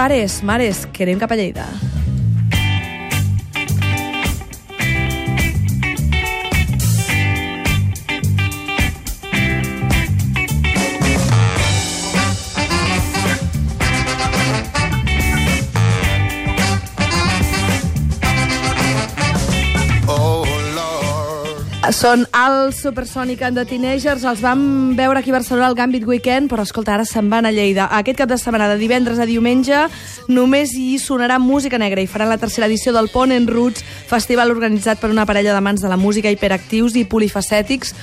pares, mares, que anem cap a Lleida. Són el Supersonic and the Teenagers, els vam veure aquí a Barcelona al Gambit Weekend, però escolta, ara se'n van a Lleida. Aquest cap de setmana, de divendres a diumenge, només hi sonarà música negra i faran la tercera edició del Pont en Roots, festival organitzat per una parella de mans de la música hiperactius i polifacètics.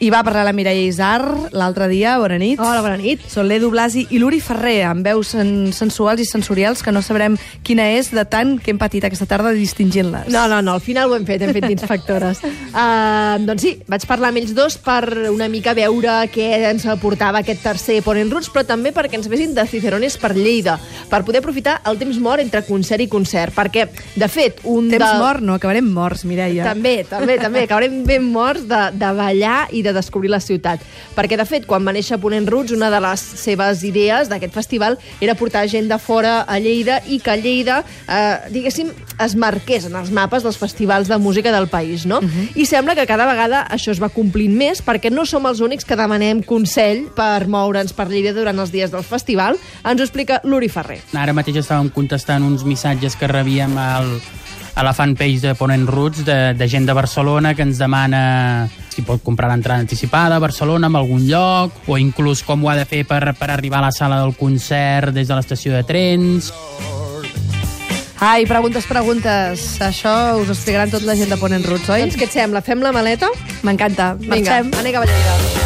I va parlar la Mireia Isar l'altre dia, bona nit. Hola, bona nit. Són l'Edu Blasi i l'Uri Ferrer, amb veus sen sensuals i sensorials que no sabrem quina és de tant que hem patit aquesta tarda distingint-les. No, no, no, al final ho hem fet, hem fet d'inspectores. uh, doncs sí, vaig parlar amb ells dos per una mica veure què ens aportava aquest tercer Ponent Roots, però també perquè ens vessin de Cicerones per Lleida, per poder aprofitar el temps mort entre concert i concert, perquè, de fet, un Temps de... mort, no, acabarem morts, Mireia. També, també, també, acabarem ben morts de, de ballar i de descobrir la ciutat. Perquè, de fet, quan va néixer Ponent Roots, una de les seves idees d'aquest festival era portar gent de fora a Lleida i que Lleida, eh, diguéssim, es marqués en els mapes dels festivals de música del país, no? Uh -huh. I sembla que cada vegada això es va complint més perquè no som els únics que demanem consell per moure'ns per Lleida durant els dies del festival. Ens ho explica l'Uri Ferrer. Ara mateix estàvem contestant uns missatges que rebíem al, a la fanpage de Ponent Roots de, de gent de Barcelona que ens demana si pot comprar l'entrada anticipada a Barcelona en algun lloc o inclús com ho ha de fer per, per arribar a la sala del concert des de l'estació de trens. Ai, preguntes, preguntes. Això us ho explicaran tot la gent de Ponent Roots, oi? Doncs què et sembla? Fem la maleta? M'encanta. Vinga, Marxem. anem cap a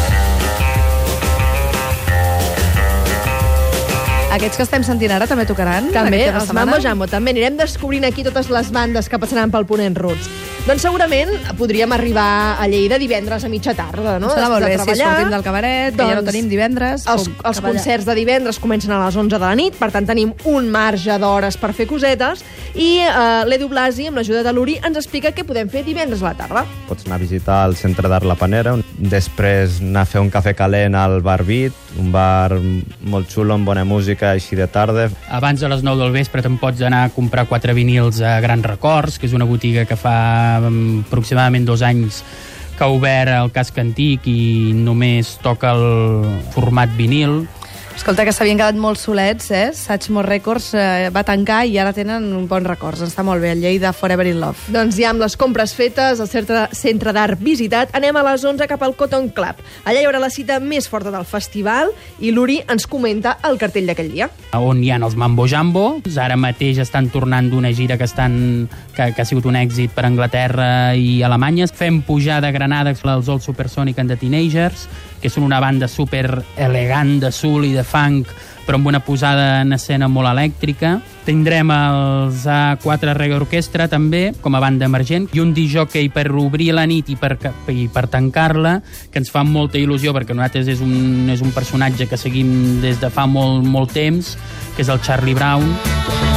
Aquests que estem sentint ara també tocaran? També, els? Mambo Jambo. També anirem descobrint aquí totes les bandes que passaran pel Ponent Roots. Doncs segurament podríem arribar a Lleida divendres a mitja tarda, no? Sembla molt bé, si treballar. sortim del cabaret, que ja no Doncs tenim divendres. Els, pum, els concerts de divendres comencen a les 11 de la nit, per tant tenim un marge d'hores per fer cosetes, i eh, l'Edu Blasi, amb l'ajuda de l'Uri, ens explica què podem fer divendres a la tarda. Pots anar a visitar el centre d'art La Panera, després anar a fer un cafè calent al Bar Beat, un bar molt xulo amb bona música així de tarda. Abans de les 9 del vespre te'n pots anar a comprar quatre vinils a Grans Records, que és una botiga que fa mm, aproximadament dos anys que ha obert el casc antic i només toca el format vinil. Escolta, que s'havien quedat molt solets, eh? Satchmo Records eh, va tancar i ara tenen un bon records. Està molt bé, el Lleida Forever in Love. Doncs ja amb les compres fetes, el centre, centre d'art visitat, anem a les 11 cap al Cotton Club. Allà hi haurà la cita més forta del festival i l'Uri ens comenta el cartell d'aquell dia. on hi ha els Mambo Jambo. Ara mateix estan tornant d'una gira que, estan, que, que ha sigut un èxit per Anglaterra i Alemanya. Fem pujar de Granada els Old Supersonic and the Teenagers, que són una banda super elegant de soul i de funk, però amb una posada en escena molt elèctrica. Tindrem els A4 Reggae Orquestra també, com a banda emergent, i un disjockey per obrir la nit i per, i per tancar-la, que ens fa molta il·lusió, perquè nosaltres és un, és un personatge que seguim des de fa molt, molt temps, que és el Charlie Brown.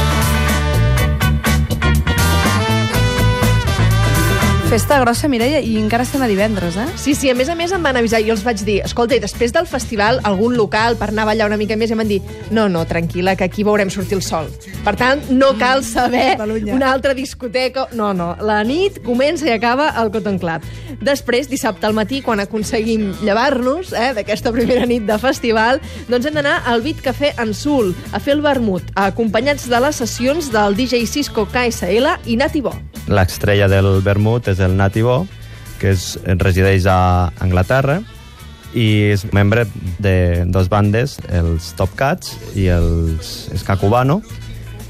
Festa grossa, Mireia, i encara estem a divendres, eh? Sí, sí, a més a més em van avisar i els vaig dir, escolta, i després del festival, algun local per anar a ballar una mica més, i em van dir, no, no, tranquil·la, que aquí veurem sortir el sol. Per tant, no cal saber Catalunya. una altra discoteca... No, no, la nit comença i acaba al Cotton Club. Després, dissabte al matí, quan aconseguim llevar-nos eh, d'aquesta primera nit de festival, doncs hem d'anar al Beat Café en Sul, a fer el vermut, acompanyats de les sessions del DJ Cisco KSL i Nati Bo. L'estrella del vermut és el Nati Bo, que és, resideix a Anglaterra i és membre de dos bandes, els Top Cats i els Ska Cubano.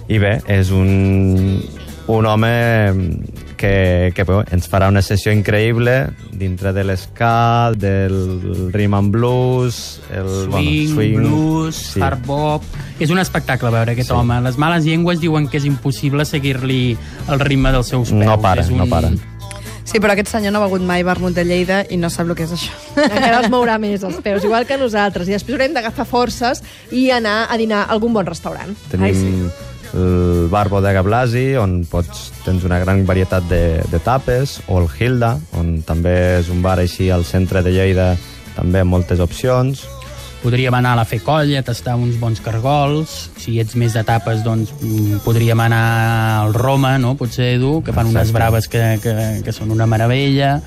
I bé, és un, un home que, que bé, ens farà una sessió increïble dintre de l'esca, del rhythm and blues, el Swing, swing blues, sí. hard bop... És un espectacle veure aquest Sí. home. Les males llengües diuen que és impossible seguir-li el ritme dels seus peus. No para, és un... no para. Sí, però aquest senyor no ha begut mai vermut de Lleida i no sap el que és això. Encara els mourà més els peus, igual que nosaltres. I després haurem d'agafar forces i anar a dinar a algun bon restaurant. Tenim Ai, sí. sí. el bar Bodega Blasi, on pots, tens una gran varietat de, de tapes, o el Hilda, on també és un bar així al centre de Lleida, també amb moltes opcions. Podríem anar a la Fe Colla, a tastar uns bons cargols. Si ets més d'etapes, doncs mm, podríem anar al Roma, no? Potser, Edu, que fan unes Exacte. braves que, que, que són una meravella.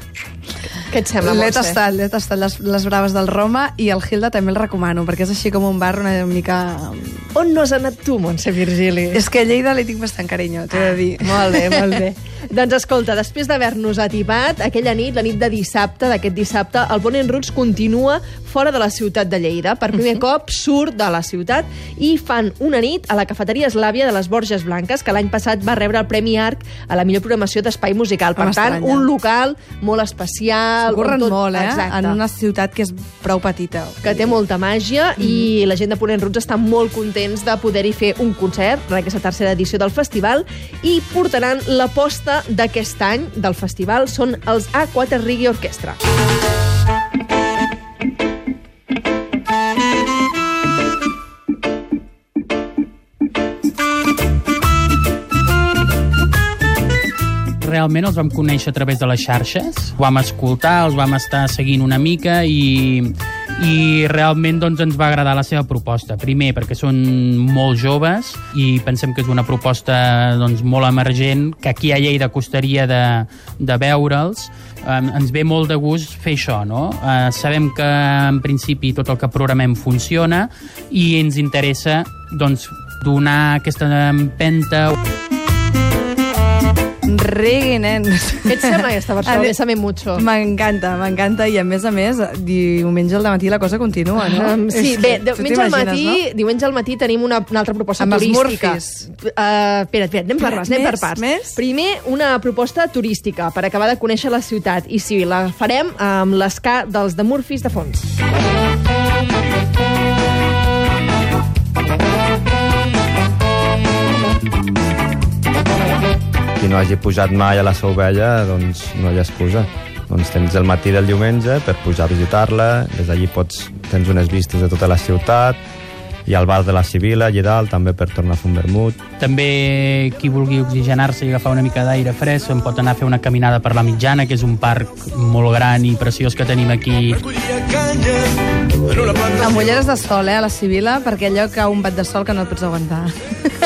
Què et sembla, L'he tastat, l'he tastat les, les braves del Roma i el Hilda també el recomano, perquè és així com un bar una mica... On no has anat tu, Montse Virgili? És que a Lleida li tinc bastant carinyo, t'he de dir. Molt bé, molt bé. doncs escolta, després d'haver-nos atipat, aquella nit, la nit de dissabte, d'aquest dissabte, el Ponent Roots continua fora de la ciutat de Lleida. Per primer cop surt de la ciutat i fan una nit a la cafeteria Eslàvia de les Borges Blanques, que l'any passat va rebre el Premi ARC a la millor programació d'espai musical. Per tant, un local molt especial. S'ho tot- molt, eh? Exacte. En una ciutat que és prou petita. que té molta màgia i la gent de Ponent Roots està molt contents de poder-hi fer un concert en aquesta tercera edició del festival i portaran l'aposta d'aquest any del festival són els A4 Reggae Orquestra. realment els vam conèixer a través de les xarxes, ho vam escoltar, els vam estar seguint una mica i, i realment doncs, ens va agradar la seva proposta. Primer, perquè són molt joves i pensem que és una proposta doncs, molt emergent, que aquí a Lleida costaria de, de veure'ls. Um, ens ve molt de gust fer això, no? Uh, sabem que en principi tot el que programem funciona i ens interessa doncs, donar aquesta empenta Reggae, nens. Què et sembla aquesta versió? Bésame mucho. M'encanta, m'encanta. I a més a més, diumenge al matí la cosa continua, no? Um, sí, bé, diumenge al matí, t'imagines, diumenge al matí tenim una, una altra proposta Amb els turística. Murphys. Uh, espera, espera, anem per parts, anem per Més? parts. Més? Primer, una proposta turística per acabar de conèixer la ciutat. I sí, la farem amb l'esca dels de Murphys de fons. Qui no hagi pujat mai a la Seu Vella, doncs no hi ha excusa. Doncs tens el matí del diumenge per pujar a visitar-la, des d'allí pots, tens unes vistes de tota la ciutat, i al bar de la Sibila, allà dalt, també per tornar a fer un vermut. També qui vulgui oxigenar-se i agafar una mica d'aire fresc se'n pot anar a fer una caminada per la Mitjana, que és un parc molt gran i preciós que tenim aquí. Amb ulleres de sol, eh, a la Sibila, perquè allò cau un bat de sol que no et pots aguantar.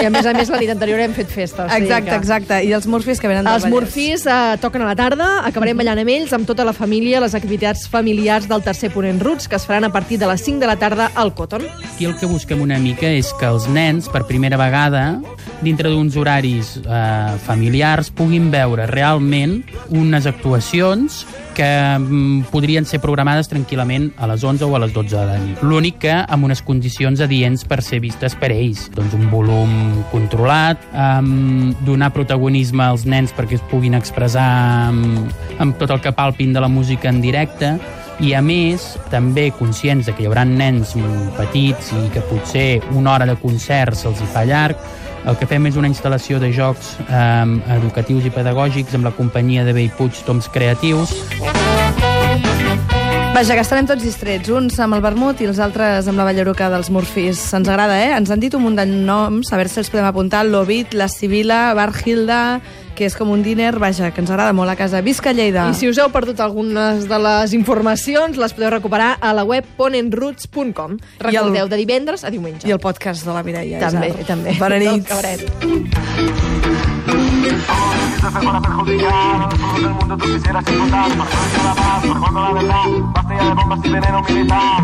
I a més a més la nit anterior hem fet festa. o sigui Exacte, que- exacte. I els Murphys que venen del Els Vallès. Murphys eh, toquen a la tarda, acabarem ballant amb ells, amb tota la família, les activitats familiars del tercer Ponent Roots, que es faran a partir de les 5 de la tarda al Cotton. Aquí el que busquem una mica és que els nens, per primera vegada, dintre d'uns horaris eh, familiars, puguin veure realment unes actuacions que mm, podrien ser programades tranquil·lament a les 11 o a les 12 de la nit. L'únic que amb unes condicions adients per ser vistes per ells. Doncs un volum controlat, um, donar protagonisme als nens perquè es puguin expressar amb, amb tot el que palpin de la música en directe, i a més, també conscients de que hi haurà nens petits i que potser una hora de concert se'ls hi fa llarg, el que fem és una instal·lació de jocs eh, educatius i pedagògics amb la companyia de Bellpuig Toms Creatius. Vaja, que estarem tots distrets, uns amb el vermut i els altres amb la ballaruca dels Murphys. Ens agrada, eh? Ens han dit un munt de noms, a veure si els podem apuntar. L'Obit, la Sibila, Bar Hilda, que és com un diner, vaja, que ens agrada molt a casa. Visca Lleida! I si us heu perdut algunes de les informacions, les podeu recuperar a la web ponenroots.com. Recordeu, de divendres a diumenge. I el podcast de la Mireia. També, Isar. també. Bona nit. Tot cabret. para perjudicar a todo el mundo tú quisieras explotar Por la paz, cuando la verdad Basta ya de bombas y veneno militar